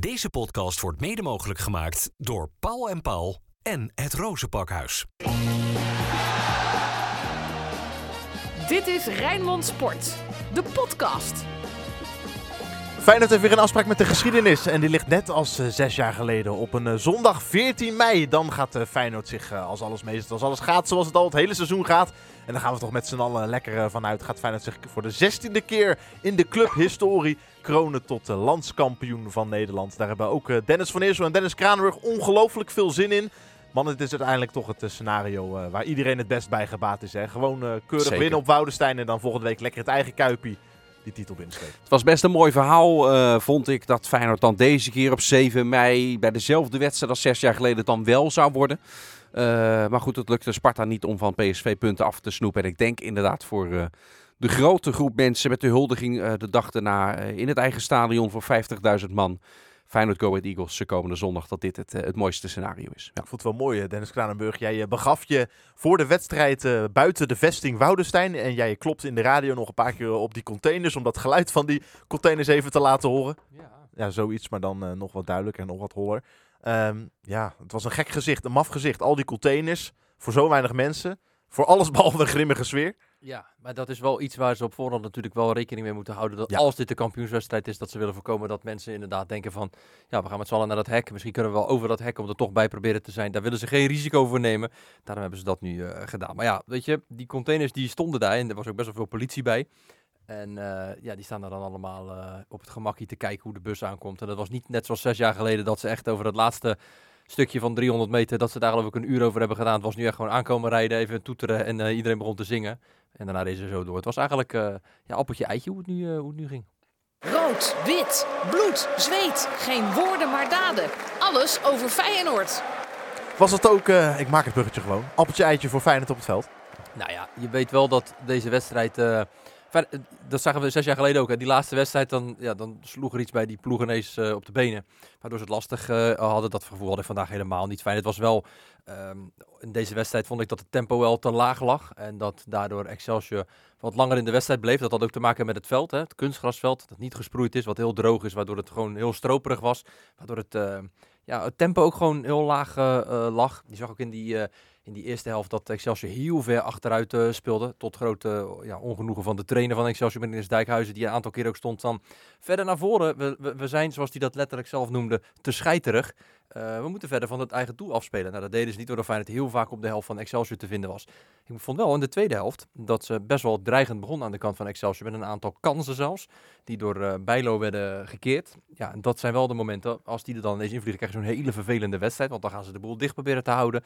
Deze podcast wordt mede mogelijk gemaakt door Paul en Paul en het Rozenpakhuis. Dit is Rijnmond Sport, de podcast. Feyenoord heeft weer een afspraak met de geschiedenis. En die ligt net als eh, zes jaar geleden op een eh, zondag 14 mei. Dan gaat uh, Feyenoord zich als alles meest, als alles gaat zoals het al het hele seizoen gaat. En dan gaan we toch met z'n allen lekker vanuit. Gaat Feyenoord zich voor de zestiende keer in de clubhistorie kronen tot landskampioen van Nederland. Daar hebben ook Dennis van Eersel en Dennis Kranenburg ongelooflijk veel zin in. Man, het is uiteindelijk toch het scenario waar iedereen het best bij gebaat is. Hè? Gewoon keurig Zeker. winnen op Woudenstein en dan volgende week lekker het eigen kuipie die titel binnenstrepen. Het was best een mooi verhaal, uh, vond ik, dat Feyenoord dan deze keer op 7 mei bij dezelfde wedstrijd als zes jaar geleden dan wel zou worden. Uh, maar goed, het lukte Sparta niet om van PSV punten af te snoepen. En ik denk inderdaad voor uh, de grote groep mensen met de huldiging de dag daarna in het eigen stadion voor 50.000 man. Feyenoord Go Ahead Eagles komende zondag, dat dit het, het mooiste scenario is. Ja. Ik vond het wel mooi, Dennis Kranenburg. Jij begaf je voor de wedstrijd uh, buiten de vesting Woudenstein. En jij klopt in de radio nog een paar keer op die containers om dat geluid van die containers even te laten horen. Ja, ja zoiets, maar dan uh, nog wat duidelijker en nog wat holler. Um, ja, het was een gek gezicht, een maf gezicht. Al die containers, voor zo weinig mensen. Voor alles behalve een grimmige sfeer. Ja, maar dat is wel iets waar ze op voorhand natuurlijk wel rekening mee moeten houden. Dat ja. als dit de kampioenswedstrijd is, dat ze willen voorkomen dat mensen inderdaad denken van... Ja, we gaan met z'n allen naar dat hek. Misschien kunnen we wel over dat hek om er toch bij proberen te zijn. Daar willen ze geen risico voor nemen. Daarom hebben ze dat nu uh, gedaan. Maar ja, weet je, die containers die stonden daar en er was ook best wel veel politie bij. En uh, ja, die staan daar dan allemaal uh, op het gemakje te kijken hoe de bus aankomt. En dat was niet net zoals zes jaar geleden dat ze echt over het laatste stukje van 300 meter, dat ze daar geloof ik een uur over hebben gedaan. Het was nu echt gewoon aankomen rijden, even toeteren en uh, iedereen begon te zingen. En daarna reed ze zo door. Het was eigenlijk uh, ja, appeltje eitje hoe het, nu, uh, hoe het nu ging. Rood, wit, bloed, zweet. Geen woorden maar daden. Alles over Feyenoord. Was het ook, ik maak het bruggetje gewoon, appeltje eitje voor Feyenoord op het veld? Nou ja, je weet wel dat deze wedstrijd... dat zagen we zes jaar geleden ook. Hè. Die laatste wedstrijd, dan, ja, dan sloeg er iets bij die ploeg ineens uh, op de benen. Waardoor ze het lastig uh, hadden. Dat gevoel had ik vandaag helemaal niet fijn. Het was wel, um, in deze wedstrijd vond ik dat het tempo wel te laag lag. En dat daardoor Excelsior wat langer in de wedstrijd bleef. Dat had ook te maken met het veld, hè. het kunstgrasveld. Dat niet gesproeid is, wat heel droog is. Waardoor het gewoon heel stroperig was. Waardoor het, ja, het tempo ook gewoon heel laag lag. Je zag ook in die in die eerste helft dat Excelsior heel ver achteruit uh, speelde. Tot grote uh, ja, ongenoegen van de trainer van Excelsior, meneer Dijkhuizen, die een aantal keer ook stond dan verder naar voren. We, we, we zijn, zoals hij dat letterlijk zelf noemde, te scheiterig. Uh, we moeten verder van het eigen doel afspelen. Nou, dat deden ze niet, doordat Feyenoord heel vaak op de helft van Excelsior te vinden was. Ik vond wel in de tweede helft dat ze best wel dreigend begonnen aan de kant van Excelsior. Met een aantal kansen zelfs, die door uh, Bijlo werden gekeerd. Ja, en dat zijn wel de momenten, als die er dan ineens invliegen, krijg je zo'n hele vervelende wedstrijd. Want dan gaan ze de boel dicht proberen te houden.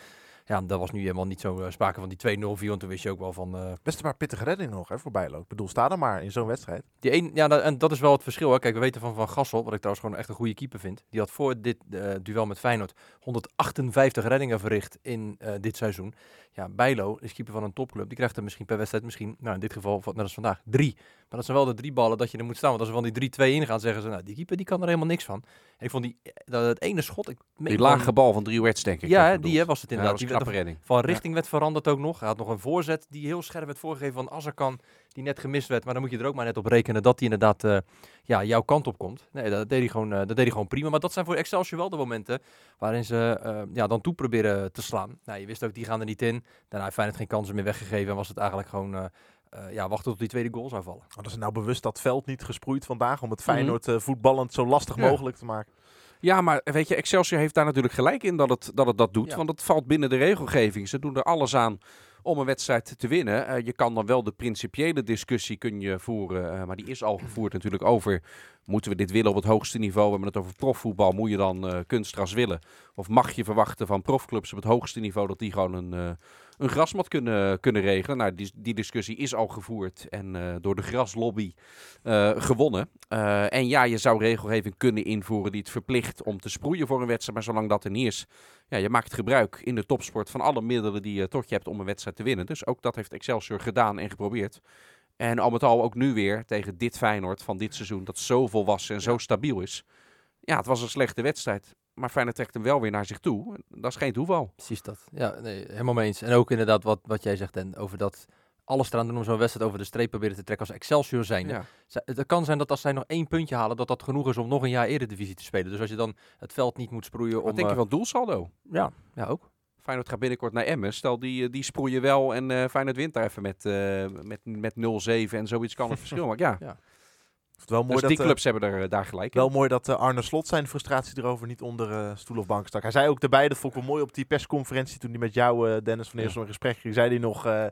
Ja, dat was nu helemaal niet zo uh, sprake van die 2-0 4 want toen wist je ook wel van... Uh, Best een paar pittige reddingen nog hè, voor Bijlo. Ik bedoel, sta er maar in zo'n wedstrijd. Die een, ja, dat, en dat is wel het verschil. Hè. Kijk, we weten van Van Gassel, wat ik trouwens gewoon echt een goede keeper vind. Die had voor dit duel met Feyenoord 158 reddingen verricht in uh, dit seizoen. Ja, Bijlo is keeper van een topclub. Die krijgt er misschien per wedstrijd misschien, nou in dit geval, net als vandaag, drie. Maar dat zijn wel de drie ballen dat je er moet staan. Want als we van die 3-2 ingaan, zeggen ze, nou die keeper die kan er helemaal niks van. En ik vond die, dat het ene schot... Ik die lage bal van drie Werts, denk ik. Ja, die was het inderdaad. Ja, was die werd van richting ja. werd veranderd ook nog. Hij had nog een voorzet die heel scherp werd voorgegeven van Azarkan, die net gemist werd. Maar dan moet je er ook maar net op rekenen dat hij inderdaad uh, ja, jouw kant op komt. Nee, dat deed, hij gewoon, uh, dat deed hij gewoon prima. Maar dat zijn voor Excelsior wel de momenten waarin ze uh, ja, dan toe proberen te slaan. Nou, je wist ook, die gaan er niet in. Daarna heeft Feyenoord geen kansen meer weggegeven en was het eigenlijk gewoon... Uh, ja, wachten tot die tweede goal zou vallen. Hadden ze nou bewust dat veld niet gesproeid vandaag om het Feyenoord mm -hmm. voetballend zo lastig ja. mogelijk te maken? Ja, maar weet je, Excelsior heeft daar natuurlijk gelijk in dat het dat, het dat doet. Ja. Want het valt binnen de regelgeving. Ze doen er alles aan om een wedstrijd te winnen. Uh, je kan dan wel de principiële discussie kun je voeren, uh, maar die is al gevoerd natuurlijk over... Moeten we dit willen op het hoogste niveau? We hebben het over profvoetbal. Moet je dan uh, kunstgras willen? Of mag je verwachten van profclubs op het hoogste niveau dat die gewoon een, een grasmat kunnen, kunnen regelen? Nou, die, die discussie is al gevoerd en door de graslobby gewonnen. en ja, je zou regelgeving kunnen invoeren die het verplicht om te sproeien voor een wedstrijd. Maar zolang dat er niet is, ja, je maakt gebruik in de topsport van alle middelen die je tot je hebt om een wedstrijd te winnen. Dus ook dat heeft Excelsior gedaan en geprobeerd. En al met al ook nu weer tegen dit Feyenoord van dit seizoen, dat zo volwassen en zo stabiel is. Ja, het was een slechte wedstrijd. Maar Feyenoord trekt hem wel weer naar zich toe. Dat is geen toeval. Precies dat. Ja, nee, helemaal mee eens. En ook inderdaad wat, wat jij zegt en over dat alles eraan doen om zo'n wedstrijd over de streep proberen te trekken als Excelsior zijn. Ja. Het kan zijn dat als zij nog één puntje halen, dat dat genoeg is om nog een jaar Eredivisie te spelen. Dus als je dan het veld niet moet sproeien Wat om... denk je eh, van doelsaldo? ja, ja, ook. Feyenoord gaat binnenkort naar Emmen. Stel, die, eh, die sproeien wel en eh Feyenoord wint daar even met, eh, met, met 0-7 en zoiets kan het verschil maken. Ja, Ja. Het is wel mooi dus dat, die eh, clubs hebben er eh, daar gelijk in. Wel mooi dat eh, Arne Slot zijn frustratie erover niet onder eh, stoel of bank stak. Hij zei ook erbij, dat vond ik wel mooi op die persconferentie toen hij met jou, eh, Dennis van Eersel, een gesprek ging. Zei hij nog eh,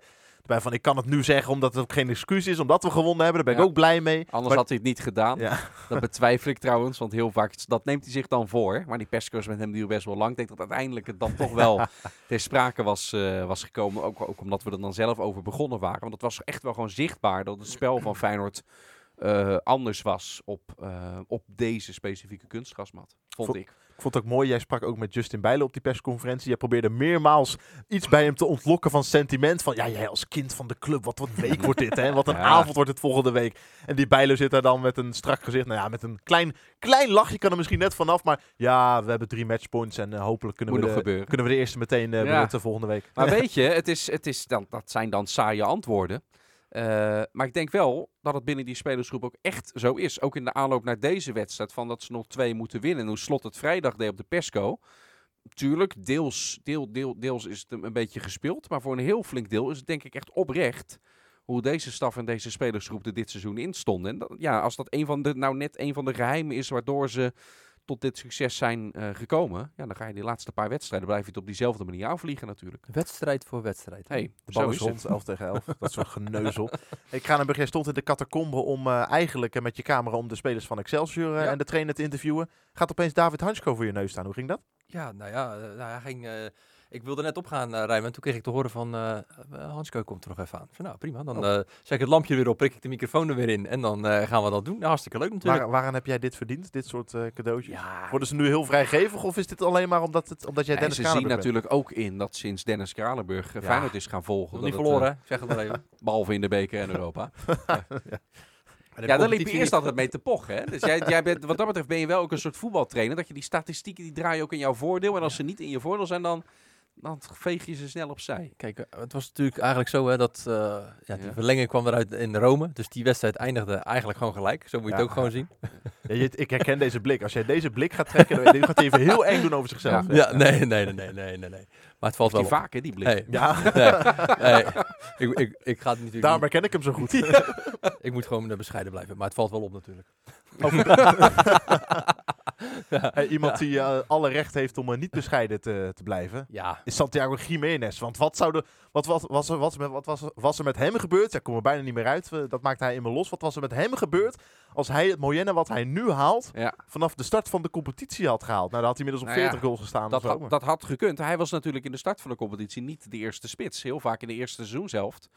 erbij van, ik kan het nu zeggen omdat het ook geen excuus is, omdat we gewonnen hebben. Daar ben ik Ja. ook blij mee. Anders Maar- had hij het niet gedaan. Ja. Dat betwijfel ik trouwens, want heel vaak, dat neemt hij zich dan voor. Maar die perscursus met hem duurde best wel lang. Ik denk dat uiteindelijk het dan toch wel ter sprake was, eh, was gekomen. Ook, ook omdat we er dan zelf over begonnen waren. Want het was echt wel gewoon zichtbaar dat het spel van Feyenoord eh, anders was op, eh, op deze specifieke kunstgrasmat. Vond Vo- ik. Ik vond het ook mooi, jij sprak ook met Justin Bijlen op die persconferentie. Jij probeerde meermaals iets bij hem te ontlokken van sentiment. Van ja, jij als kind van de club, wat, wat week wordt dit hè? Wat een Ja. avond wordt het volgende week. En die Bijlen zit daar dan met een strak gezicht. Nou ja, met een klein, klein lachje kan er misschien net vanaf. Maar ja, we hebben drie matchpoints en eh, hopelijk kunnen Moet we, nog de, kunnen we de eerste meteen Ja. benutten volgende week. Maar weet je, het is, het is dan, dat zijn dan saaie antwoorden. Eh, maar ik denk wel dat het binnen die spelersgroep ook echt zo is. Ook in de aanloop naar deze wedstrijd. Van dat ze nog twee moeten winnen. En hoe slot het vrijdag deed op de Pesco. Tuurlijk, deels, deel, deel, deels is het een, beetje gespeeld. Maar voor een heel flink deel is het denk ik echt oprecht. Hoe deze staf en deze spelersgroep er dit seizoen in stonden. En ja, als dat een van de, nou net een van de geheimen is waardoor ze tot dit succes zijn eh, gekomen. Ja, dan ga je die laatste paar wedstrijden blijf je het op diezelfde manier afvliegen natuurlijk. Wedstrijd voor wedstrijd. Hey, De bal is rond, 11 tegen 11. Dat soort geneuzel. Ik ga naar begin stond in de catacombe om eh, eigenlijk eh, met je camera om de spelers van Excelsior Ja. en de trainer te interviewen. Gaat opeens David Hansko voor je neus staan. Hoe ging dat? Ja, nou ja, nou, hij ging, eh, ik wilde net opgaan, uh, Rijmen. Toen kreeg ik te horen van, eh Hansko komt er nog even aan. Zei, nou prima, dan Oh. eh, zet ik het lampje weer op, prik ik de microfoon er weer in. En dan eh, gaan we dat doen. Nou, hartstikke leuk natuurlijk. Waar, waaraan heb jij dit verdiend, dit soort eh, cadeautjes? ja, Worden ze nu heel vrijgevig of is dit alleen maar omdat, het, omdat jij En Dennis ze zien bent? natuurlijk ook in dat sinds Dennis Kralenburg uh, Ja. Feyenoord is gaan volgen. niet het, verloren, eh, zeg het maar even. behalve in de beker en Europa. De ja, daar liep je eerst altijd mee te pochen. Hè? Dus jij, jij bent, wat dat betreft ben je wel ook een soort voetbaltrainer. Dat je die statistieken, die draaien ook in jouw voordeel. En als ze niet in je voordeel zijn, dan, dan veeg je ze snel opzij. Kijk, eh, het was natuurlijk eigenlijk zo hè, dat eh, ja, die Ja. verlenging kwam eruit in Rome. Dus die wedstrijd eindigde eigenlijk gewoon gelijk. Zo moet je Ja. het ook gewoon zien. Ja, je- ik herken deze blik. Als jij deze blik gaat trekken, dan gaat hij even heel eng doen over zichzelf. Ja. Ja, nee, nee, nee, nee, nee, nee. Maar het valt Die wel op. vaak, hè, die blik. Hey, Ja, nee, nee. Ik, ik, ik ga het natuurlijk daarom herken ik hem zo goed. Ik moet gewoon bescheiden blijven. Maar het valt wel op natuurlijk. Hey, iemand die eh, alle recht heeft om eh, niet bescheiden te, te blijven, Ja, is Santiago Jiménez. Want wat, zou de, wat, wat, was, er, wat, wat was, was er met hem gebeurd? Ja, ik kom er bijna niet meer uit. eh, Dat maakte hij in me los. Wat was er met hem gebeurd als hij het Moyenne wat hij nu haalt, Ja, vanaf de start van de competitie had gehaald? Nou, dan had hij inmiddels op Nou ja, 40 goals gestaan. dat, of zo, had, dat had gekund. Hij was natuurlijk in de start van de competitie niet de eerste spits. Heel vaak in de eerste seizoenshelft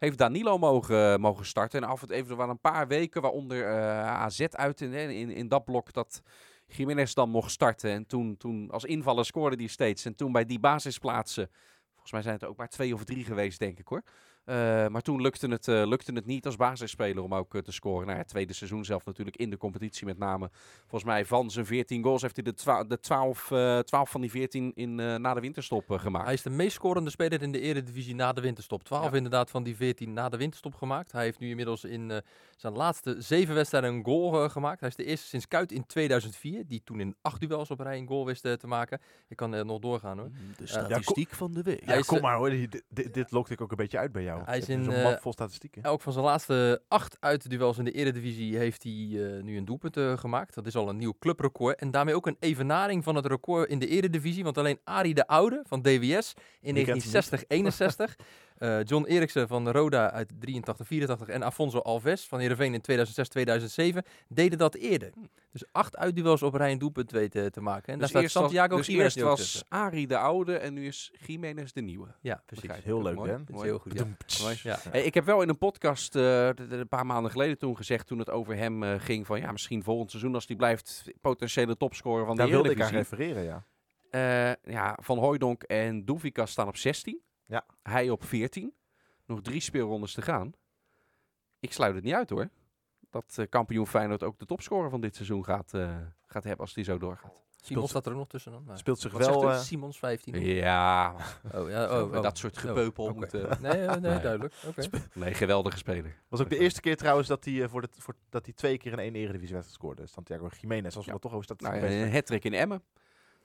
heeft Danilo mogen, mogen starten. En af en toe even er waren een paar weken, waaronder eh, AZ uit in, in, in dat blok, dat Jiménez dan mocht starten. En toen, toen als invaller scoorde hij steeds. En toen bij die basisplaatsen, volgens mij zijn het ook maar twee of drie geweest, denk ik hoor. Eh, maar toen lukte het, eh, lukte het niet als basisspeler om ook eh, te scoren. Nou het tweede seizoen zelf natuurlijk in de competitie met name. Volgens mij van zijn 14 goals heeft hij de, twa- de 12, eh 12 van die 14 in, eh, na de winterstop gemaakt. hij is de meest scorende speler in de eredivisie na de winterstop. 12 Ja. inderdaad van die 14 na de winterstop gemaakt. Hij heeft nu inmiddels in eh, zijn laatste zeven wedstrijden een goal gemaakt. Hij is de eerste sinds Kuit in 2004, die toen in acht duels op rij een goal wist te maken. Ik kan nog doorgaan hoor. De statistiek van de week. Ja, kom maar hoor. Dit, dit, dit lokte ik ook een beetje uit bij jou. Hij is in, Zo'n eh, map vol statistieken. Elk van zijn laatste acht uitduels in de Eredivisie heeft hij eh, nu een doelpunt eh, gemaakt. Dat is al een nieuw clubrecord. En daarmee ook een evenaring van het record in de Eredivisie. Want alleen Arie de Oude van DWS in Wie kent hem niet? 1960-61. eh, John Eriksen van Roda uit 83-84 en Afonso Alves van Heerenveen in 2006-2007 deden dat eerder. Dus acht uitduels op rij een doelpunt weten te maken. En Dus daar eerst staat was, Santiago dus Jiménez eerst was tussen. Arie de oude en nu is Jiménez de nieuwe. Ja, precies. Begrijp. Heel leuk, hè? Dat is Mooi. heel goed, ja. Hey, ik heb wel in een podcast eh, een paar maanden geleden toen gezegd, toen het over hem eh, ging, van ja, misschien volgend seizoen als hij blijft potentiële topscorer van de Daar wilde ik aan Eredivisie. refereren, ja. Eh, ja, Van Hooijdonk en Doevika staan op 16. Ja. Hij op 14. Nog drie speelrondes te gaan. Ik sluit het niet uit hoor. Dat eh, kampioen Feyenoord ook de topscorer van dit seizoen gaat, eh, gaat hebben als die zo doorgaat. Simon staat er ook nog tussen dan. Nou, Speelt zich wel... eh, Simons 15. Ja, Oh, ja, oh, oh, dat soort Oh, gepeupel moeten... Nee, nee, Nee. duidelijk. Oké. Nee, geweldige speler. was ook de eerste keer trouwens dat hij, eh, voor de, voor, dat hij twee keer in één Eredivisie-wedstrijd scoorde. Santiago Jiménez, als we Ja. dat toch over Nou, statistieken een hat in Emmen.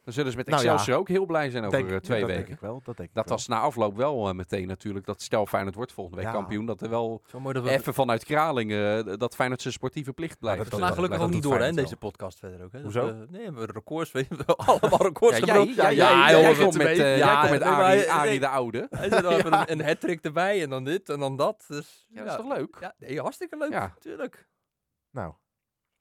Dan zullen ze met Nou ja. Excelsior ook heel blij zijn over Denk- eh, ja, twee dat weken. Denk ik wel, dat denk ik Dat wel. was na afloop wel eh, meteen natuurlijk. Dat stel Feyenoord wordt volgende week Ja. kampioen. Dat er wel dat we even vanuit Kralingen eh, dat Feyenoord zijn sportieve plicht blijft. dat- We slaan gelukkig dat ook niet door hè, in deze podcast verder ook. Hè. Dat Hoezo? we- nee, we hebben records. We hebben allemaal records Ja, jij, gebroken. ja, Ja, jij, komt met, Ja, met Arie, hij- Arie nee. de Oude. Hij zit dan een, een hat-trick erbij en dan dit en dan dat. Dus, Ja, dat is toch leuk? Ja, hartstikke leuk. Ja. Tuurlijk. Nou,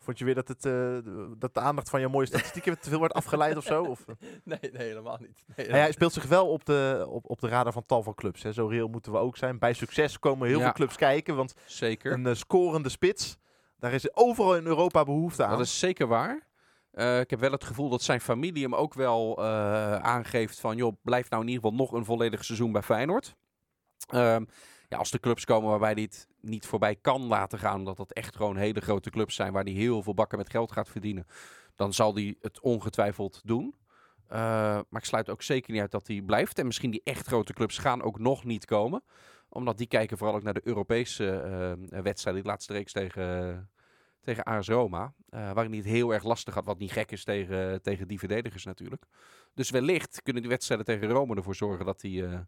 vond je weer dat, het, eh, dat de aandacht van jouw mooie statistieken te veel wordt afgeleid of zo? Of? Nee, nee, helemaal niet. Nee, Nou ja, hij speelt zich wel op de, op, op de radar van tal van clubs. Hè. Zo reëel moeten we ook zijn. Bij succes komen heel Ja. veel clubs kijken. Want Zeker. een eh, scorende spits, daar is overal in Europa behoefte aan. Dat is zeker waar. Eh, ik heb wel het gevoel dat zijn familie hem ook wel eh, aangeeft van... joh, blijf nou in ieder geval nog een volledig seizoen bij Feyenoord. Ehm, ja, als er clubs komen waarbij hij het niet voorbij kan laten gaan... omdat dat echt gewoon hele grote clubs zijn... waar hij heel veel bakken met geld gaat verdienen... dan zal hij het ongetwijfeld doen. Eh, maar ik sluit ook zeker niet uit dat hij blijft. En misschien die echt grote clubs gaan ook nog niet komen. Omdat die kijken vooral ook naar de Europese eh wedstrijden. Die laatste reeks tegen, tegen AS Roma. eh, waarin hij het heel erg lastig had. Wat niet gek is tegen, tegen die verdedigers natuurlijk. Dus wellicht kunnen die wedstrijden tegen Rome ervoor zorgen dat hij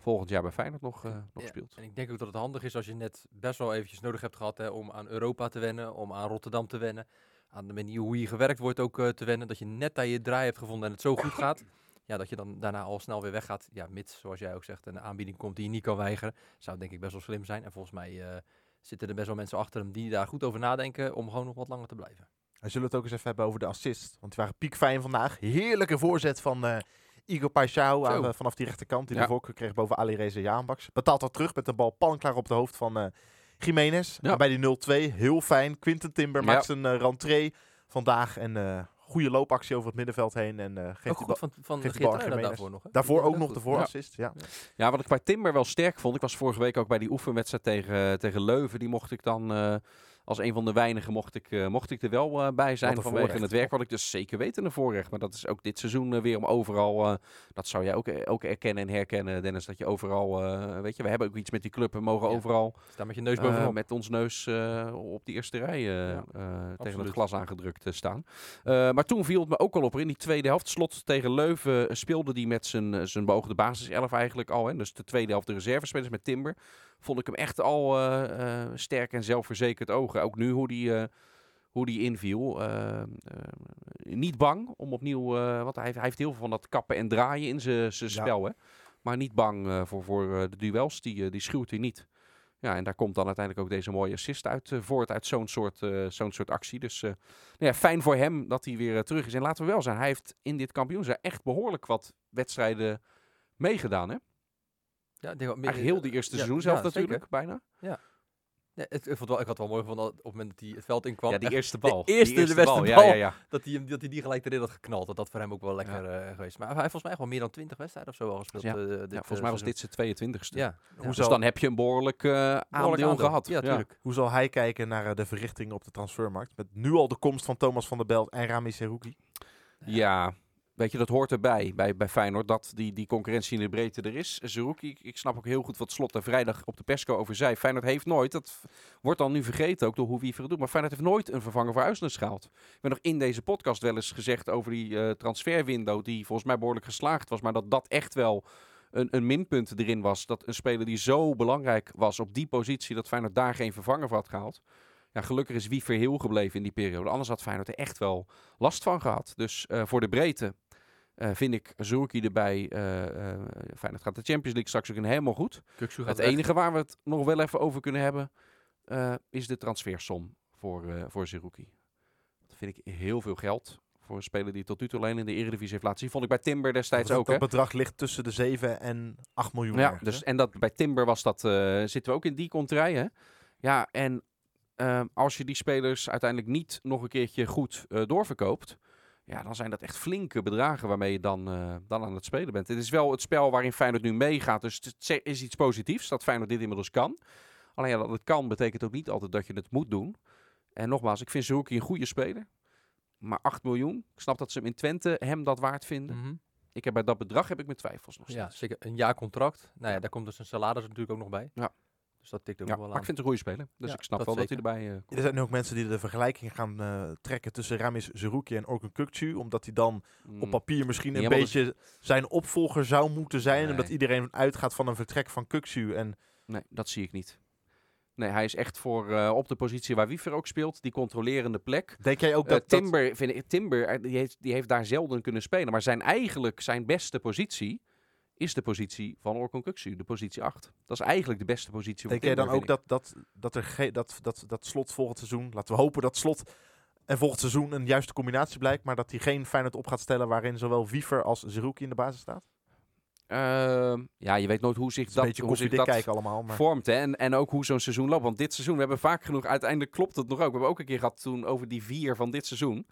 volgend jaar bij Feyenoord nog, eh, nog Ja, speelt. En ik denk ook dat het handig is als je net best wel eventjes nodig hebt gehad hè, om aan Europa te wennen, om aan Rotterdam te wennen, aan de manier hoe hier gewerkt wordt ook eh, te wennen. Dat je net daar je draai hebt gevonden en het zo goed gaat. Ja, dat je dan daarna al snel weer weggaat. Ja, mits, zoals jij ook zegt, een aanbieding komt die je niet kan weigeren. Zou denk ik best wel slim zijn. En volgens mij eh, zitten er best wel mensen achter hem die daar goed over nadenken om gewoon nog wat langer te blijven. We zullen het ook eens even hebben over de assist. Want die waren piekfijn vandaag. Heerlijke voorzet van eh Igor Paixão aan, vanaf die rechterkant. Die Ja. de voorkeur kreeg boven Ali Reza Jaanbaks. Betaalt dat terug met een bal palmklaar op de hoofd van eh Jiménez. Ja. En bij die 0-2, heel fijn. Quinten Timber Ja. maakt zijn rentree vandaag. En eh goede loopactie over het middenveld heen. En eh, geeft Ook goed bal- van, van geeft die bal daarvoor nog. Hè? Daarvoor ook nog de voorassist. Ja. Ja, wat ik bij Timber wel sterk vond. Ik was vorige week ook bij die oefenwedstrijd tegen, tegen Leuven. Die mocht ik dan als een van de weinigen mocht ik, eh, mocht ik er wel eh, bij zijn. Vanwege voorrecht. het werk wat ik dus zeker weet een voorrecht. Maar dat is ook dit seizoen eh, weer om overal. dat zou jij ook, ook erkennen en herkennen, Dennis. Dat je overal. weet je, we hebben ook iets met die club. We mogen Ja. overal Sta met je neus bovenop. met ons neus op die eerste rij Ja, tegen het glas aangedrukt staan. Maar toen viel het me ook al op. In die tweede helft, slot tegen Leuven, speelde hij met zijn, zijn beoogde basiself eigenlijk al. Hè. Dus de tweede helft de reservespelers met Timber. Vond ik hem echt al eh, eh, sterk en zelfverzekerd ogen. Ook nu hoe die, eh, hoe die inviel. Niet bang om opnieuw, want hij, heeft- hij heeft heel veel van dat kappen en draaien in zijn Ja. spel. Hè. Maar niet bang voor, voor de duels, die, die schuwt hij niet. Ja, en daar komt dan uiteindelijk ook deze mooie assist uit eh, voort uit zo'n soort, zo'n soort actie. Dus nou ja, fijn voor hem dat hij weer terug is. En laten we wel zijn, hij heeft in dit kampioenschap echt behoorlijk wat wedstrijden meegedaan. Hè? Ja, ik denk wel meer- Eigenlijk heel die eerste ja, seizoen zelf ja, natuurlijk, zeker. bijna. Ja, het, ik, vond wel, ik had wel mooi gevonden dat op het moment dat hij het veld inkwam. Ja, die eerste bal. de eerste, Die de beste bal. bal. Ja, ja, ja. Dat hij, dat hij die gelijk erin had geknald. Dat dat voor hem ook wel lekker eh, geweest. Maar hij heeft volgens mij wel meer dan 20 wedstrijden of zo al gespeeld. Ja. eh, dit, Ja, eh, volgens mij was dit zijn 22e. Ja, Hoe ja. zou- Dus dan heb je een behoorlijk eh, Behoorlijk aandeel, aandeel. gehad. Ja, tuurlijk. Hoe zal hij kijken naar de verrichtingen op de transfermarkt? Met nu al de komst van Thomas van der Belt en Rami Serouki. Ja, weet je, dat hoort erbij bij, bij Feyenoord, dat die, die concurrentie in de breedte er is. Zerouki, ik, ik snap ook heel goed wat Slot er vrijdag op de persco over zei. Feyenoord heeft nooit, dat wordt dan nu vergeten ook door hoe wie het doet, maar Feyenoord heeft nooit een vervanger voor Uisnes gehaald. We hebben nog in deze podcast wel eens gezegd over die eh, transferwindow, die volgens mij behoorlijk geslaagd was, maar dat dat echt wel een, een minpunt erin was. Dat een speler die zo belangrijk was op die positie, dat Feyenoord daar geen vervanger voor had gehaald. Ja, gelukkig is Wiever heel gebleven in die periode. Anders had Feyenoord er echt wel last van gehad. Dus eh, voor de breedte vind ik Zerouki erbij. eh eh, Feyenoord gaat de Champions League straks ook in helemaal goed. Het weg. enige waar we het nog wel even over kunnen hebben, eh, is de transfersom voor, eh voor Zerouki. Dat vind ik heel veel geld. Voor een speler die tot nu toe alleen in de Eredivisie heeft laten zien. Vond ik bij Timber destijds dat, ook. dat bedrag ligt tussen de 7 en 8 miljoen. Ja, ergens, dus, en dat, bij Timber was dat, eh, zitten we ook in die contraille. hè? Ja, en ehm, als je die spelers uiteindelijk niet nog een keertje goed eh, doorverkoopt, ja, dan zijn dat echt flinke bedragen waarmee je dan, eh, dan aan het spelen bent. Het is wel het spel waarin Feyenoord nu meegaat, dus het is iets positiefs dat Feyenoord dit inmiddels kan. Alleen ja, dat het kan betekent ook niet altijd dat je het moet doen. En nogmaals, ik vind Zerouki een goede speler. Maar 8 miljoen, ik snap dat ze hem in Twente hem dat waard vinden. Mhm. Ik heb bij dat bedrag heb ik mijn twijfels nog steeds. Ja, zeker. Een jaar contract. Nou ja, daar komt dus een salaris natuurlijk ook nog bij. Ja. Dus dat tikt ook Ja, wel maar ik vind het een goede speler. Dus Ja, ik snap dat wel dat hij erbij eh, komt. Er zijn nu ook mensen die de vergelijking gaan eh, trekken tussen Ramis Zerouki en Orkun Kukcu. Omdat hij dan op Mm. papier misschien Niet een beetje zijn opvolger zou moeten zijn. Nee. Omdat iedereen uitgaat van een vertrek van Kukcu. En Nee, dat zie ik niet. Nee, hij is echt voor eh, op de positie waar Wiever ook speelt, die controlerende plek. denk jij ook Eh, dat... Timber, vind ik, Timber eh, die, heeft, die heeft daar zelden kunnen spelen. Maar zijn eigenlijk zijn beste positie is de positie van Kukcu, de positie 8. Dat is eigenlijk de beste positie Denk jij dan ook dat, dat, dat, er dat, dat, dat slot volgend seizoen, laten we hopen dat slot en volgend seizoen een juiste combinatie blijkt, maar dat hij geen Feyenoord op gaat stellen waarin zowel Wiever als Zerouki in de basis staat? Ehm, ja, je weet nooit hoe zich Dat hoe zich dat allemaal. Maar... vormt. Hè? En, en ook hoe zo'n seizoen loopt. Want dit seizoen, we hebben vaak genoeg, uiteindelijk klopt het nog ook. We hebben ook een keer gehad toen over die vier van dit seizoen.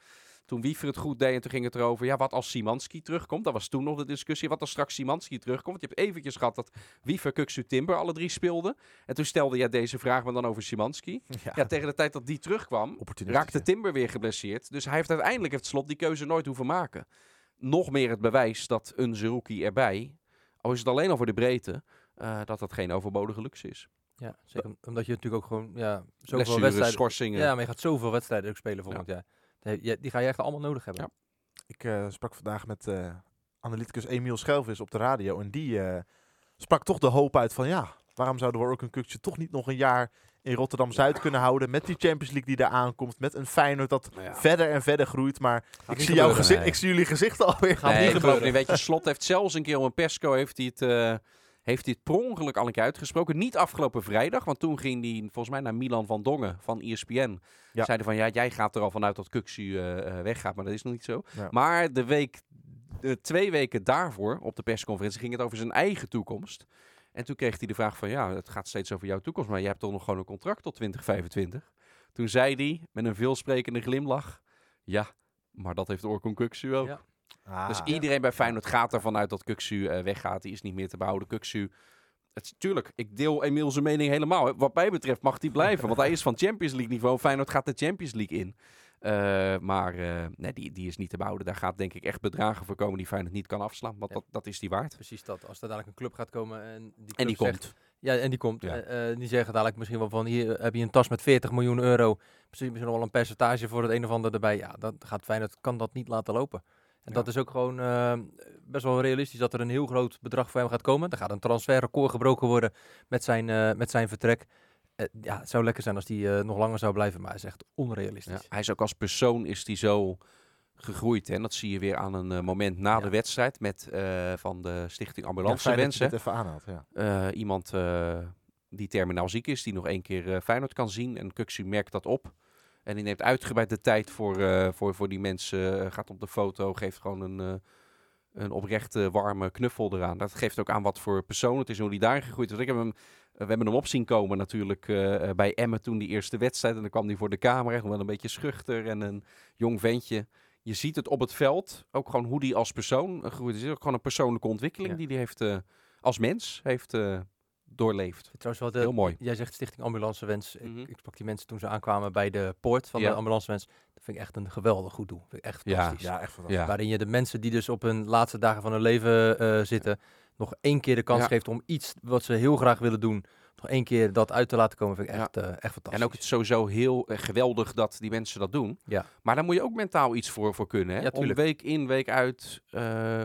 Toen Wiever het goed deed en toen ging het erover, ja, wat als Simanski terugkomt? Dat was toen nog de discussie. Wat als straks Simanski terugkomt? Want je hebt eventjes gehad dat Wiever, Kuksu, Timber alle drie speelden. En toen stelde jij deze vraag, maar dan over Simanski. Ja, Ja, tegen de tijd dat die terugkwam, raakte ja. Timber weer geblesseerd. Dus hij heeft uiteindelijk het slot die keuze nooit hoeven maken. Nog meer het bewijs dat een Zerouki erbij, al is het alleen al voor de breedte, eh, dat dat geen overbodige luxe is. Ja, zeker. Omdat je natuurlijk ook gewoon ja, zoveel wedstrijden... schorsingen. Ja, maar je gaat zoveel wedstrijden ook spelen volgend jaar. Die, ga je echt allemaal nodig hebben. Ja. Ik eh, sprak vandaag met eh, analyticus Emiel Schelvis op de radio en die eh, sprak toch de hoop uit van ja, waarom zouden we Orkun Kukcu toch niet nog een jaar in Rotterdam-Zuid kunnen houden met die Champions League die daar aankomt, met een Feyenoord dat ja. verder en verder groeit, maar ik zie, jouw gezicht, nee. ik zie jullie gezichten alweer gaan Nee, niet gebeuren. niet. Weet je, Slot heeft zelfs een keer om een persco heeft hij het, eh, heeft het per ongeluk al een keer uitgesproken. Niet afgelopen vrijdag, want toen ging hij volgens mij naar Milan van Dongen van ESPN. Ja. Zeiden van, ja, jij gaat er al vanuit dat Kuxu eh, weggaat, maar dat is nog niet zo. Ja. Maar de week, de twee weken daarvoor, op de persconferentie, ging het over zijn eigen toekomst. En toen kreeg hij de vraag van, ja, het gaat steeds over jouw toekomst, maar jij hebt toch nog gewoon een contract tot 2025. Toen zei hij, met een veelsprekende glimlach, ja, maar dat heeft Orkun Kuksu ook. Ja. Ah, Dus iedereen bij Feyenoord gaat ervan uit dat Kuksu eh, weggaat. Die is niet meer te behouden. Kuksu, het, tuurlijk, ik deel Emiel zijn mening helemaal. hè. Wat mij betreft mag hij blijven. want hij is van Champions League niveau. Feyenoord gaat de Champions League in. Eh, maar eh, nee, die, die is niet te behouden. Daar gaat denk ik echt bedragen voor komen die Feyenoord niet kan afslaan. Want Ja. dat, dat is die waard. Precies dat. Als er dadelijk een club gaat komen en die, En die club zegt- komt. Ja, en die komt. Ja. die zeggen dadelijk misschien wel van, hier heb je een tas met 40 miljoen euro. Misschien, misschien nog wel een percentage voor het een of ander erbij. Ja, dat gaat Feyenoord kan dat niet laten lopen. En Ja. dat is ook gewoon eh, best wel realistisch dat er een heel groot bedrag voor hem gaat komen. Er gaat een transferrecord gebroken worden met zijn, eh, met zijn vertrek. Eh, ja, het zou lekker zijn als hij nog langer zou blijven, maar hij is echt onrealistisch. Ja, hij is ook als persoon is die zo gegroeid. Hè? En dat zie je weer aan een moment na Ja. de wedstrijd met eh, van de Stichting ja, Ambulance je Wensen. even aanhaalt. Ja. Eh, iemand eh, die terminaal ziek is, die nog één keer Feyenoord kan zien. En Kuxu merkt dat op. En die neemt uitgebreid de tijd voor, eh, voor, voor die mensen. eh, gaat op de foto, geeft gewoon een, eh, een oprechte, warme knuffel eraan. Dat geeft ook aan wat voor persoon het is en hoe die daar gegroeid is. Ik heb hem, we hebben hem op zien komen natuurlijk bij Emmen toen die eerste wedstrijd. En dan kwam hij voor de camera, echt nog wel een beetje schuchter en een jong ventje. Je ziet het op het veld, ook gewoon hoe die als persoon gegroeid is. Het is ook gewoon een persoonlijke ontwikkeling Ja. die hij heeft, als mens heeft doorleefd. Trouwens wel de, Heel mooi. Jij zegt Stichting Ambulancewens. Mhm. Ik, ik sprak die mensen toen ze aankwamen bij de poort van Ja. de Ambulancewens. Dat vind ik echt een geweldig goed doel. Vind ik echt Ja. fantastisch. ja, echt fantastisch. Ja. Waarin je de mensen die dus op hun laatste dagen van hun leven eh, zitten, nog één keer de kans Ja. geeft om iets wat ze heel graag willen doen, nog één keer dat uit te laten komen, vind ik Ja. echt, eh, echt fantastisch. En ook het is sowieso heel eh, geweldig dat die mensen dat doen. Ja. Maar daar moet je ook mentaal iets voor, voor kunnen. Hè? Ja, Om week in, week uit eh,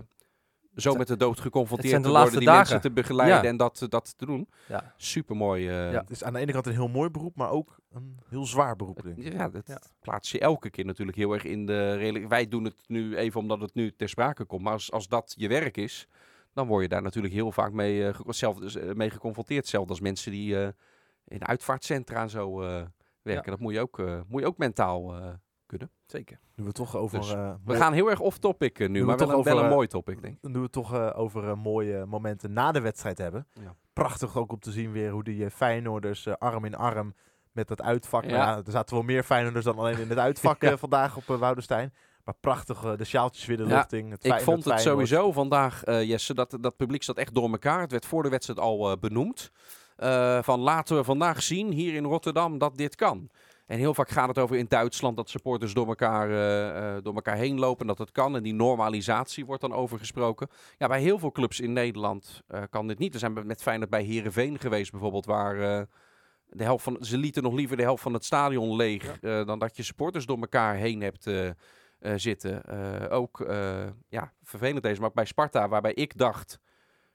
zo met de dood geconfronteerd zijn de te worden. laatste Die dagen. mensen te begeleiden Ja. en dat, dat te doen. ja. Supermooi. eh Ja. Het is aan de ene kant een heel mooi beroep, maar ook een heel zwaar beroep. Denk ik. Ja, dat Ja. plaats je elke keer natuurlijk heel erg in de Wij doen het nu even omdat het nu ter sprake komt. Maar als, als dat je werk is, dan word je daar natuurlijk heel vaak mee, eh, ge- zelf, dus, eh, mee geconfronteerd. Hetzelfde als mensen die eh, in uitvaartcentra en zo eh, werken. Dat moet je ook, eh, moet je ook mentaal eh, kunnen. zeker. Nu we toch over... Dus eh, We gaan heel erg off-topic eh, nu, we maar toch wel, een- wel over, een eh, mooi topic, denk ik. Nu we het toch over mooie momenten na de wedstrijd hebben. Ja. Prachtig ook om te zien weer hoe die Feyenoorders arm in arm met dat uitvak. Ja. Nou ja, er zaten wel meer Feyenoorders dan alleen in het uitvak Ja. vandaag op Woudenstein. Maar prachtig, de sjaaltjes weer de Ja, lucht in. Het Ik vond het sowieso vandaag, Jesse, dat dat publiek zat echt door elkaar. Het werd voor de wedstrijd al benoemd. Van laten we vandaag zien hier in Rotterdam dat dit kan. En heel vaak gaat het over in Duitsland dat supporters door elkaar, eh, eh, door elkaar heen lopen. Dat het kan. En die normalisatie wordt dan over gesproken. Ja, bij heel veel clubs in Nederland eh, kan dit niet. Er zijn met Feyenoord bij Herenveen geweest bijvoorbeeld. Waar de helft van, ze lieten nog liever de helft van het stadion leeg. dan dat je supporters door elkaar heen hebt zitten. Ook, ja, vervelend deze, maar bij Sparta. Waarbij ik dacht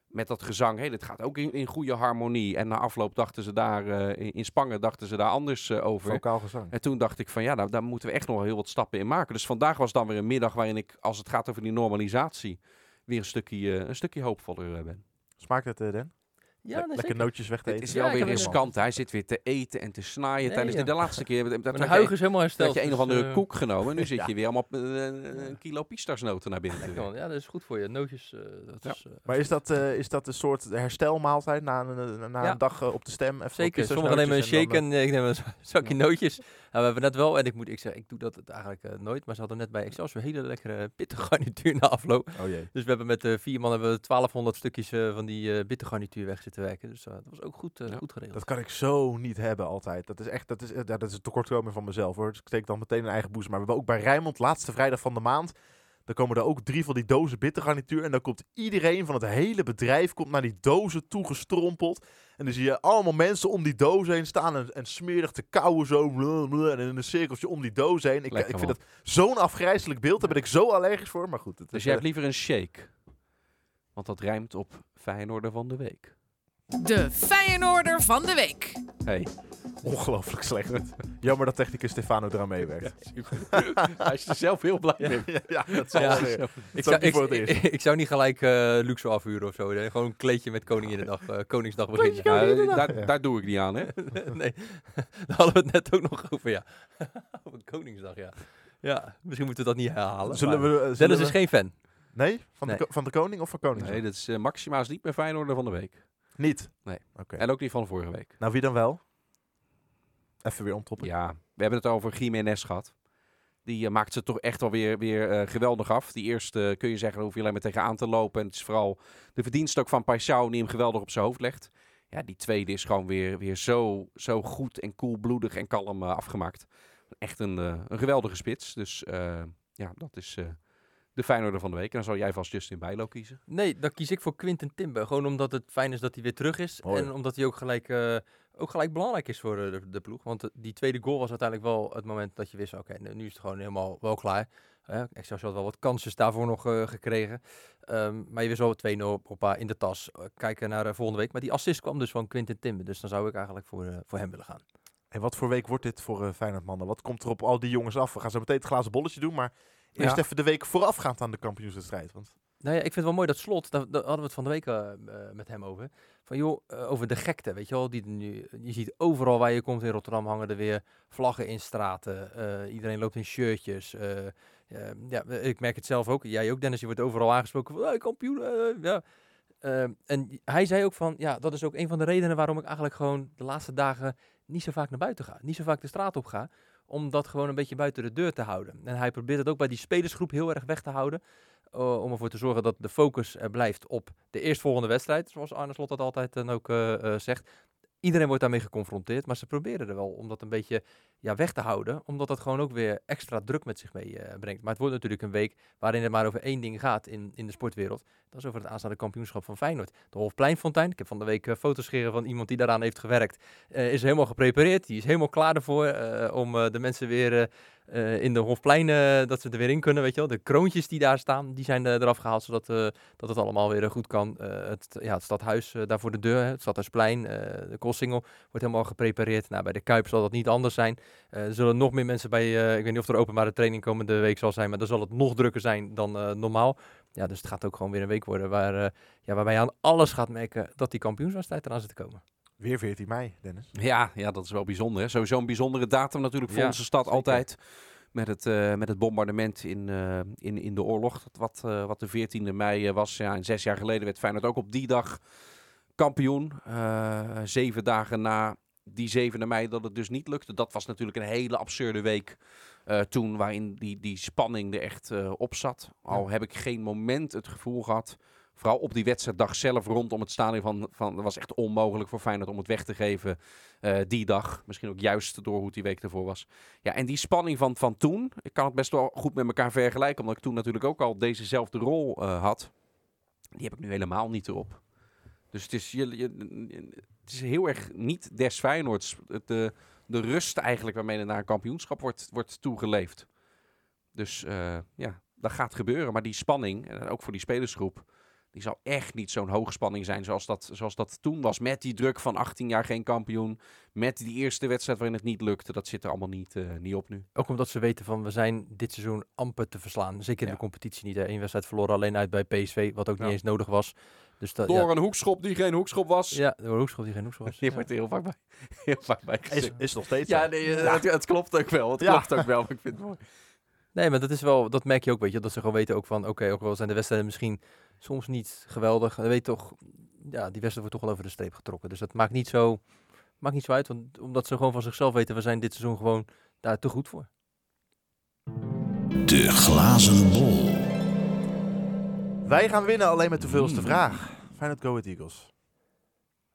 met dat gezang, hey, dit gaat ook in, in goede harmonie. En na afloop dachten ze daar, eh, in, in Spangen dachten ze daar anders eh, over. Vocaal gezang. En toen dacht ik van ja, nou, daar moeten we echt nog heel wat stappen in maken. Dus vandaag was dan weer een middag waarin ik, als het gaat over die normalisatie, weer een stukje, eh, een stukje hoopvoller ben. Smaakt het, Den? Ja, Le- lekker zeker. nootjes weg te Het eten. is Ja, wel ik weer heb riskant. Hij zit weer te eten en te snaaien. Nee, tijdens de, ja. de laatste keer dat, dat, huig je, is helemaal dat hersteld. had je een of dus, andere eh, koek genomen. En nu zit ja. je weer allemaal op eh, een kilo pistasnoten naar binnen. Lekker. Ja, dat is goed voor je. Nootjes, eh, dat Ja. is... eh, Maar is dat, eh, is dat een soort herstelmaaltijd na een, na Ja. een dag op de stem? Even Zeker, sommigen nemen een shake en dan, en ik neem een za- zakje nootjes. Nou, we hebben net wel, en ik moet ik zeggen, ik doe dat het eigenlijk nooit, maar ze hadden net bij Excelsior hele lekkere bittergarnituur na afloop. Oh jee. Dus we hebben met eh, vier man hebben we 1200 stukjes van die eh bittergarnituur weg zitten werken. Dus eh, dat was ook goed, eh, Ja. goed geregeld. Dat kan ik zo niet hebben altijd. Dat is echt, dat is, ja, dat is een tekortkoming van mezelf hoor. Dus ik steek dan meteen een eigen boezem. Maar we hebben ook bij Rijnmond, laatste vrijdag van de maand. Dan komen er ook drie van die dozen bittergarnituur. En dan komt iedereen van het hele bedrijf komt naar die dozen toegestrompeld. En dan zie je allemaal mensen om die doos heen staan. En, en smerig te kauwen zo. En in een cirkeltje om die doos heen. Ik, Lekker, ik vind man. dat zo'n afgrijzelijk beeld. Daar ben ik zo allergisch voor. Maar goed. Het Dus jij eh, hebt liever een shake. Want dat rijmt op Feyenoorder van de week. De Feyenoorder van de week. Hey. ongelooflijk slecht. Jammer dat technicus Stefano eraan meewerkt. Hij is er zelf heel blij mee. ja, ja, dat zal Ja. wel. Ik zou, ik, ik, ik zou niet gelijk eh, luxe afhuren of zo. hè. Gewoon een kleedje met Koninginnedag, eh Koningsdag beginnen. Ja, daar, Ja. daar doe ik niet aan, hè? nee, daar hadden we het net ook nog over, ja. over Koningsdag, ja. Ja, misschien moeten we dat niet herhalen. Zullen we, zullen Dennis we- is geen fan. Nee? Van, Nee. De, van de koning of van koning? Nee, dat is eh, Maxima is niet meer Feyenoorder van de week. Niet? Nee. Oké. En ook niet van vorige week. Nou, wie dan wel? Even weer omtoppen. Ja, we hebben het over Jiménez gehad. Die eh, maakt ze toch echt wel weer, weer eh, geweldig af. Die eerste eh, kun je zeggen, daar hoef je alleen maar tegenaan te lopen. En het is vooral de verdienst ook van Paixão die hem geweldig op zijn hoofd legt. Ja, die tweede is gewoon weer, weer zo, zo goed en koelbloedig en kalm eh, afgemaakt. Echt een, eh, een geweldige spits. Dus eh, ja, dat is eh, de Feyenoorder van de week. En dan zal jij vast Justin Bijlo kiezen. Nee, dan kies ik voor Quinten Timber. Gewoon omdat het fijn is dat hij weer terug is. Mooi. En omdat hij ook gelijk, eh, ook gelijk belangrijk is voor eh, de, de ploeg. Want eh, die tweede goal was uiteindelijk wel het moment dat je wist... oké, nu- nu is het gewoon helemaal wel klaar. Uh, Excelsior had wel wat kansjes daarvoor nog eh, gekregen. Ehm, maar je wist wel 2-0 op, in de tas. Kijken naar volgende week. Maar die assist kwam dus van Quinten Timber. Dus dan zou ik eigenlijk voor, voor hem willen gaan. En wat voor week wordt dit voor eh Feyenoord mannen? Wat komt er op al die jongens af? We gaan zo meteen het glazen bolletje doen, maar eerst Ja. even de week voorafgaand aan de kampioenswedstrijd. Want Nou ja, ik vind het wel mooi dat slot, daar, daar hadden we het van de week eh, eh, met hem over. Van joh, eh, over de gekte, weet je wel. Die nu, je ziet overal waar je komt in Rotterdam hangen er weer vlaggen in straten. Iedereen loopt in shirtjes. ja, ik merk het zelf ook. Jij ook, Dennis. Je wordt overal aangesproken van, hey, kampioen. ja. En hij zei ook van, ja, dat is ook een van de redenen waarom ik eigenlijk gewoon de laatste dagen niet zo vaak naar buiten ga. Niet zo vaak de straat op ga. Om dat gewoon een beetje buiten de deur te houden. En hij probeert het ook bij die spelersgroep heel erg weg te houden. Uh, om ervoor te zorgen dat de focus er blijft op de eerstvolgende wedstrijd. Zoals Arne Slot dat altijd dan ook zegt. Iedereen wordt daarmee geconfronteerd, maar ze proberen er wel om dat een beetje ja, weg te houden. Omdat dat gewoon ook weer extra druk met zich meebrengt. maar het wordt natuurlijk een week waarin het maar over één ding gaat in, in de sportwereld. Dat is over het aanstaande kampioenschap van Feyenoord. De Hofpleinfontein, ik heb van de week uh, foto's scheren van iemand die daaraan heeft gewerkt. Uh, is helemaal geprepareerd, die is helemaal klaar ervoor om de mensen weer in de Hofplein, dat ze er weer in kunnen, weet je wel. De kroontjes die daar staan, die zijn eraf gehaald, zodat dat het allemaal weer goed kan. het, ja, het stadhuis daar voor de deur, het stadhuisplein, de Koolsingel, wordt helemaal geprepareerd. Nou, bij de Kuip zal dat niet anders zijn. Er zullen nog meer mensen bij, ik weet niet of er openbare training komende week zal zijn, maar dan zal het nog drukker zijn dan normaal. Ja, dus het gaat ook gewoon weer een week worden waar, ja, waarbij je aan alles gaat merken dat die kampioenswedstrijd eraan zit te komen. Weer 14 mei, Dennis. Ja, ja dat is wel bijzonder. Hè? Sowieso een bijzondere datum natuurlijk voor Ja, onze stad zeker. altijd. Met het, uh, met het bombardement in, uh, in, in de oorlog. Dat wat, uh, wat de 14e mei was. Ja, en zes jaar geleden werd Feyenoord ook op die dag kampioen. Eh, zeven dagen na die 7e mei dat het dus niet lukte. Dat was natuurlijk een hele absurde week uh, toen. Waarin die, die spanning er echt op zat. Al Ja. heb ik geen moment het gevoel gehad vooral op die wedstrijddag zelf rondom het stadion van, van dat was echt onmogelijk voor Feyenoord om het weg te geven eh, die dag. Misschien ook juist door hoe het die week ervoor was. Ja, en die spanning van, van toen, ik kan het best wel goed met elkaar vergelijken, omdat ik toen natuurlijk ook al dezezelfde rol eh, had. Die heb ik nu helemaal niet erop. Dus het is, je, je- het is heel erg niet des Feyenoords. De, de rust eigenlijk waarmee er naar een kampioenschap wordt, wordt toegeleefd. Dus eh, ja, dat gaat gebeuren. Maar die spanning, en ook voor die spelersgroep, die zal echt niet zo'n hoge spanning zijn zoals dat, zoals dat toen was. Met die druk van 18 jaar geen kampioen. Met die eerste wedstrijd waarin het niet lukte. Dat zit er allemaal niet, eh, niet op nu. Ook omdat ze weten van we zijn dit seizoen amper te verslaan. Zeker in Ja. de competitie niet. Eén wedstrijd verloren alleen uit bij PSV, wat ook Ja. niet eens nodig was. Dus dat, Door ja, een hoekschop die geen hoekschop was. ja, door een hoekschop die geen hoekschop was. Die Ja. wordt er heel vaak bij, heel vaak bij Is, is nog steeds Ja, nee, eh, Het, het klopt ook wel. Het Ja. klopt ook wel. maar Ik vind het mooi. Nee, maar dat is wel, dat merk je ook, weet je, dat ze gewoon weten ook van, oké, ook al zijn de wedstrijden misschien soms niet geweldig, dan weet je toch, ja, die wedstrijd wordt toch wel over de streep getrokken. Dus dat maakt niet zo, maakt niet zo uit, want, omdat ze gewoon van zichzelf weten, we zijn dit seizoen gewoon daar te goed voor. De glazen bol. Wij gaan winnen alleen met de veelste Mm. vraag. Feyenoord Go Ahead Eagles.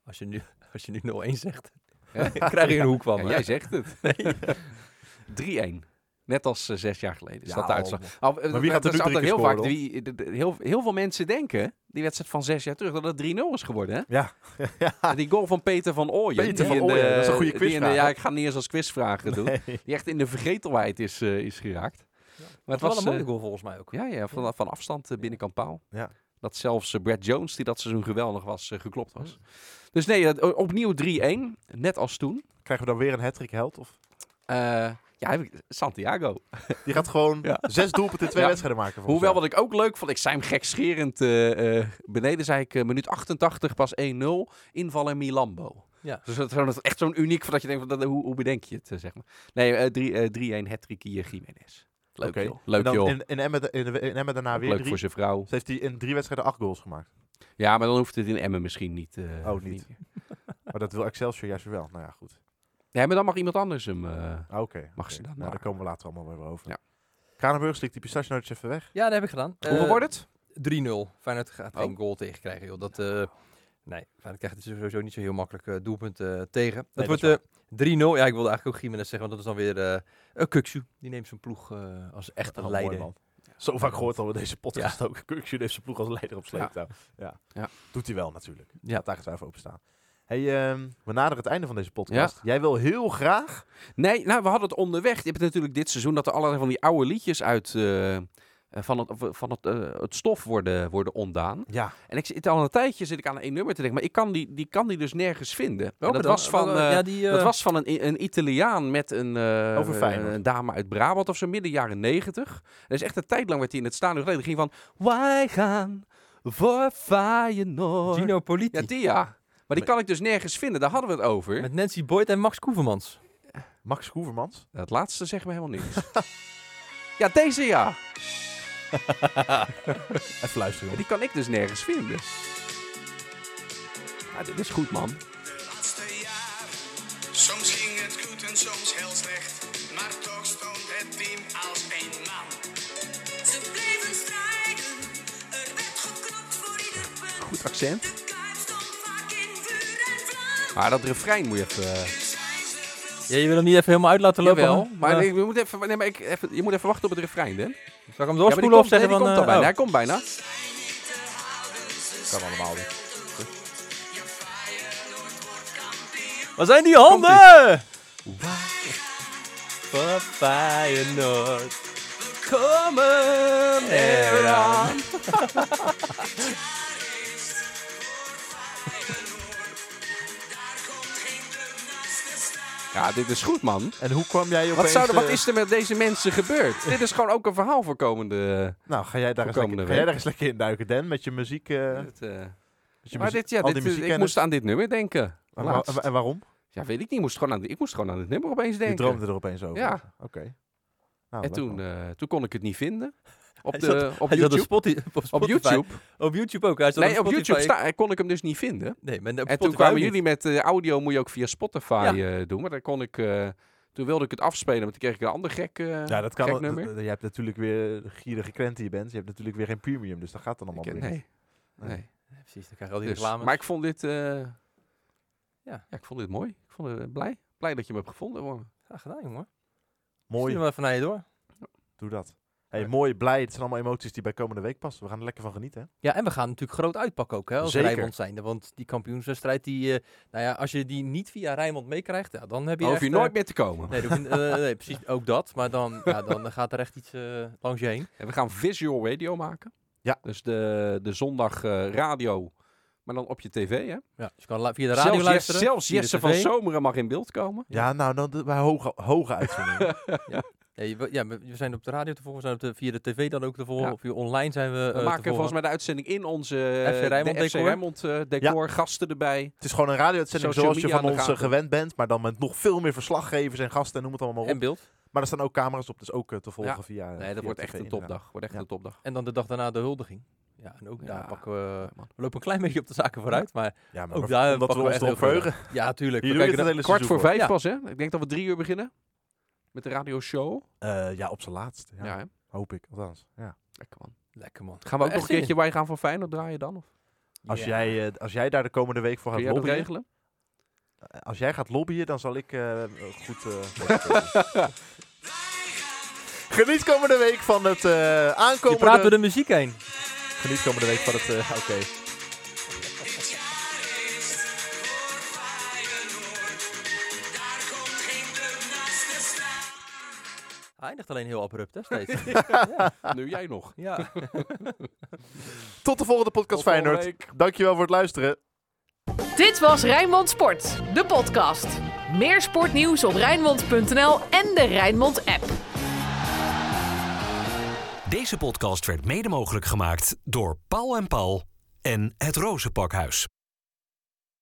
Als je nu, als je nu 0-1 zegt, krijg je een hoek van Ja, me. jij zegt het. 3-1. Net als eh, zes jaar geleden is Ja, dat de al- uitslag. Al, eh, Maar wie gaat er dat nu drie keer heel vaak. scoren, Wie, de- de- heel, heel veel mensen denken, die wedstrijd van zes jaar terug, dat het 3-0 is geworden. Hè? Ja. ja. Die goal van Peter van Ooyen. Peter van in de- Ooyen, dat is een goede de- quizvraag, Ja, ik ga niet eens als quizvraag doen. Nee. Die echt in de vergetelheid is, eh, is geraakt. Maar Het was wel een mooie eh, goal volgens mij ook. Ja, ja van, van afstand uh, binnenkant paal. Ja. Dat zelfs eh, Brad Jones, die dat seizoen geweldig was, eh, geklopt was. Dus nee, eh, opnieuw 3-1. Net als toen. Krijgen we dan weer een hat held? Of? Eh, ja, Santiago. Die gaat gewoon Ja. zes doelpunten in twee Ja. wedstrijden maken. volgens Hoewel wat ik ook leuk vond, ik zei hem gekscherend eh, eh, beneden, zei ik eh, minuut 88 pas 1-0, inval en Milambo. Ja. Dus dat is echt zo'n uniek, dat je denkt, van, hoe, hoe bedenk je het, eh, zeg maar. Nee, eh, drie- eh, 3-1 hat-trick hier Jiménez. Leuk Oké. joh. Leuk En dan joh. In, in, Emmen, in, in Emmen daarna weer leuk drie. voor zijn vrouw. Dus heeft hij in drie wedstrijden acht goals gemaakt. Ja, maar dan hoeft het in Emmen misschien niet. eh, Oh, niet. Maar dat wil Excelsior juist wel. Nou ja, goed. Ja, maar dan mag iemand anders hem. eh, Ah, Oké. Mag ze dan Nou, maar. daar komen we later allemaal weer over. Ja. Kranenburg slikt die pistachenootjes even weg. Ja, dat heb ik gedaan. Hoeveel Eh, wordt het? 3-0. Feyenoord gaat geen Oh. goal tegen krijgen, joh. Dat, eh, nee, Feyenoord krijgt het sowieso niet zo heel makkelijk eh, doelpunt eh, tegen. dat Dat wordt is eh 3-0. Ja, ik wilde eigenlijk ook Jiménez zeggen, want dat is dan weer eh een Kuksu. Die neemt zijn ploeg eh, als echte Oh, mooi, leider. man. Zo vaak gehoord al in deze podcast ook. Kuksje heeft zijn ploeg als leider op sleeptouw. Ja. Ja. Doet hij wel natuurlijk. Ja. Laat daar twijfel openstaan. Hey, ehm, we naderen het einde van deze podcast. Jij wil heel graag... Nee, nou, we hadden het onderweg. Je hebt natuurlijk dit seizoen dat er allerlei van die oude liedjes uit. Van het, van het, eh, het stof worden, worden ontdaan. Ja. En ik zit al een tijdje zit ik aan één nummer te denken, maar ik kan die, die kan die dus nergens vinden. En Welke dat dan? was van, eh, ja, die, eh, dat was van een, een Italiaan met een, eh, een dame uit Brabant of zo, midden jaren negentig. Dat is echt een tijd lang werd hij in het stadion geleden. ging van, wij gaan voor Feyenoord. Gino Politi. Ja, die ja. Maar die kan ik dus nergens vinden, daar hadden we het over. Met Nancy Boyd en Max Koevermans. Max Koevermans. Het laatste zegt me helemaal niks. ja, deze ja. Even luisteren. jongen. Die kan ik dus nergens vinden. Ja, dit is goed, man. laatste jaren. Soms ging het goed en soms heel slecht. Maar toch stond het team als één man. Ze bleven strijden, er werd geknopt voor ieder punt. Goed accent. De kuip stond vaak in vuur en vlam. Maar dat refrein moet je even... Ja, je wil hem niet even helemaal uit laten lopen? Jawel, maar Ja. ik, je, moet even, nee, maar ik, even, je moet even wachten op het refrein, hè? Zal ik hem Ja, doorspoelen komt, of zeggen nee, die van... komt al eh, bijna. oh. Hij komt bijna. Kan allemaal niet. Waar zijn die handen? Voor Feyenoord. Komen eraan. Ja, dit is goed, man. En hoe kwam jij opeens... Wat, zou er, wat is er met deze mensen gebeurd? dit is gewoon ook een verhaal voor komende... Nou, ga jij daar, eens lekker, ga jij daar eens lekker in duiken, Dan? Met je muziek... eh, dit, eh, met je maar muziek- dit, ja, dit, ik moest aan dit nummer denken. En, waarom? Ja, weet ik niet. Ik moest gewoon aan, dit- ik moest gewoon aan dit nummer opeens Je denken. droomde er opeens over. Ja. Oké. Nou, En toen, eh, toen kon ik het niet vinden. Op, de, zat- op YouTube. op, Spotify, op, Op Spotify. YouTube. Op YouTube ook. Hij zat Nee, op. YouTube sta, kon ik hem dus niet vinden. Nee, maar op En toen kwamen jullie met eh, audio, moet je ook via Spotify Ja. eh, doen. Maar daar kon ik, eh, toen wilde ik het afspelen, maar toen kreeg ik een ander gek, eh ja, dat kan. nummer. Je hebt natuurlijk weer gierige krent die je bent. Je hebt natuurlijk weer geen premium, dus dat gaat dan allemaal Ik- weer. nee. niet. Nee. Ja, precies, dan krijg je al die Dus, reclames. maar ik vond dit... eh, Ja. ja. ik vond dit mooi. Ik vond het blij. Blij dat je me hebt gevonden. Hoor. Graag gedaan, jongen. Mooi, Stuur hem even naar je door. doe dat. Hey, mooi, blij. Het zijn allemaal emoties die bij komende week passen. We gaan er lekker van genieten. Hè? Ja, en we gaan natuurlijk groot uitpakken ook, hè, als Zeker. Rijnmond zijnde. Want die kampioenswedstrijd, die, eh, nou ja, als je die niet via Rijnmond meekrijgt, ja, dan heb je Dan hoef je eh, nooit meer te komen. Nee, je- eh, nee, precies, ook dat. Maar dan, ja, dan gaat er echt iets eh, langs je heen. En we gaan visual radio maken. Ja. Dus de, de zondag eh, radio, maar dan op je tv. Hè? Ja, dus je kan via de radio zelfs luisteren. Jesse, zelfs Jesse van. Zomeren mag in beeld komen. Ja, nou, dan de- bij hoge, hoge uitzendingen. Ja, je- ja, we we zijn op de radio te volgen, we zijn op de, via de tv dan ook te volgen. Ja. Of via online zijn we, We eh, maken volgens volgen. mij de uitzending in onze FC eh, Rijnmond de FC decor. Rijnmond eh, decor. Gasten erbij. het is gewoon een radio-uitzending Social zoals je van ons gaten. gewend bent. Maar dan met nog veel meer verslaggevers en gasten en noem het allemaal maar En op. beeld. Maar er staan ook camera's op, dus ook te volgen Ja. via Nee, via dat wordt echt een topdag. Wordt echt Ja. een topdag. En dan de dag daarna de huldiging. Ja, en ook Ja, daar pakken we... man. We lopen een klein beetje op de zaken vooruit, maar Ja, maar ook we- daar omdat we pakken we ons echt erop heel veel verheugen. ja, tuurlijk. Hier We kijken het hele Kwart voor vijf Ja. pas, hè? Ik denk dat we drie uur beginnen. Met de radioshow. Eh, ja, op zijn laatst. Ja, Ja, hè? Hoop ik, althans. Ja. Lekker man. Lekker man. Gaan we ook Echt nog een keertje bij gaan voor Feyenoord draaien dan? Of Als, Ja. jij, eh, als jij daar de komende week voor kun gaat jij dat lobbyen, regelen? eh, als jij gaat lobbyen, dan zal ik eh, goed... eh, Geniet komende week van het eh Je praat aankomende... door de muziek heen. Geniet komende week van het... eh, Oké. Eindigt alleen heel abrupt, hè, steeds. Nu jij nog. ja. Tot de volgende podcast Tot Feyenoord. week. Dankjewel voor het luisteren. Dit was Rijnmond Sport, de podcast. Meer sportnieuws op Rijnmond.nl en de Rijnmond app. Deze podcast werd mede mogelijk gemaakt door Paul en Paul en het Rozenpakhuis.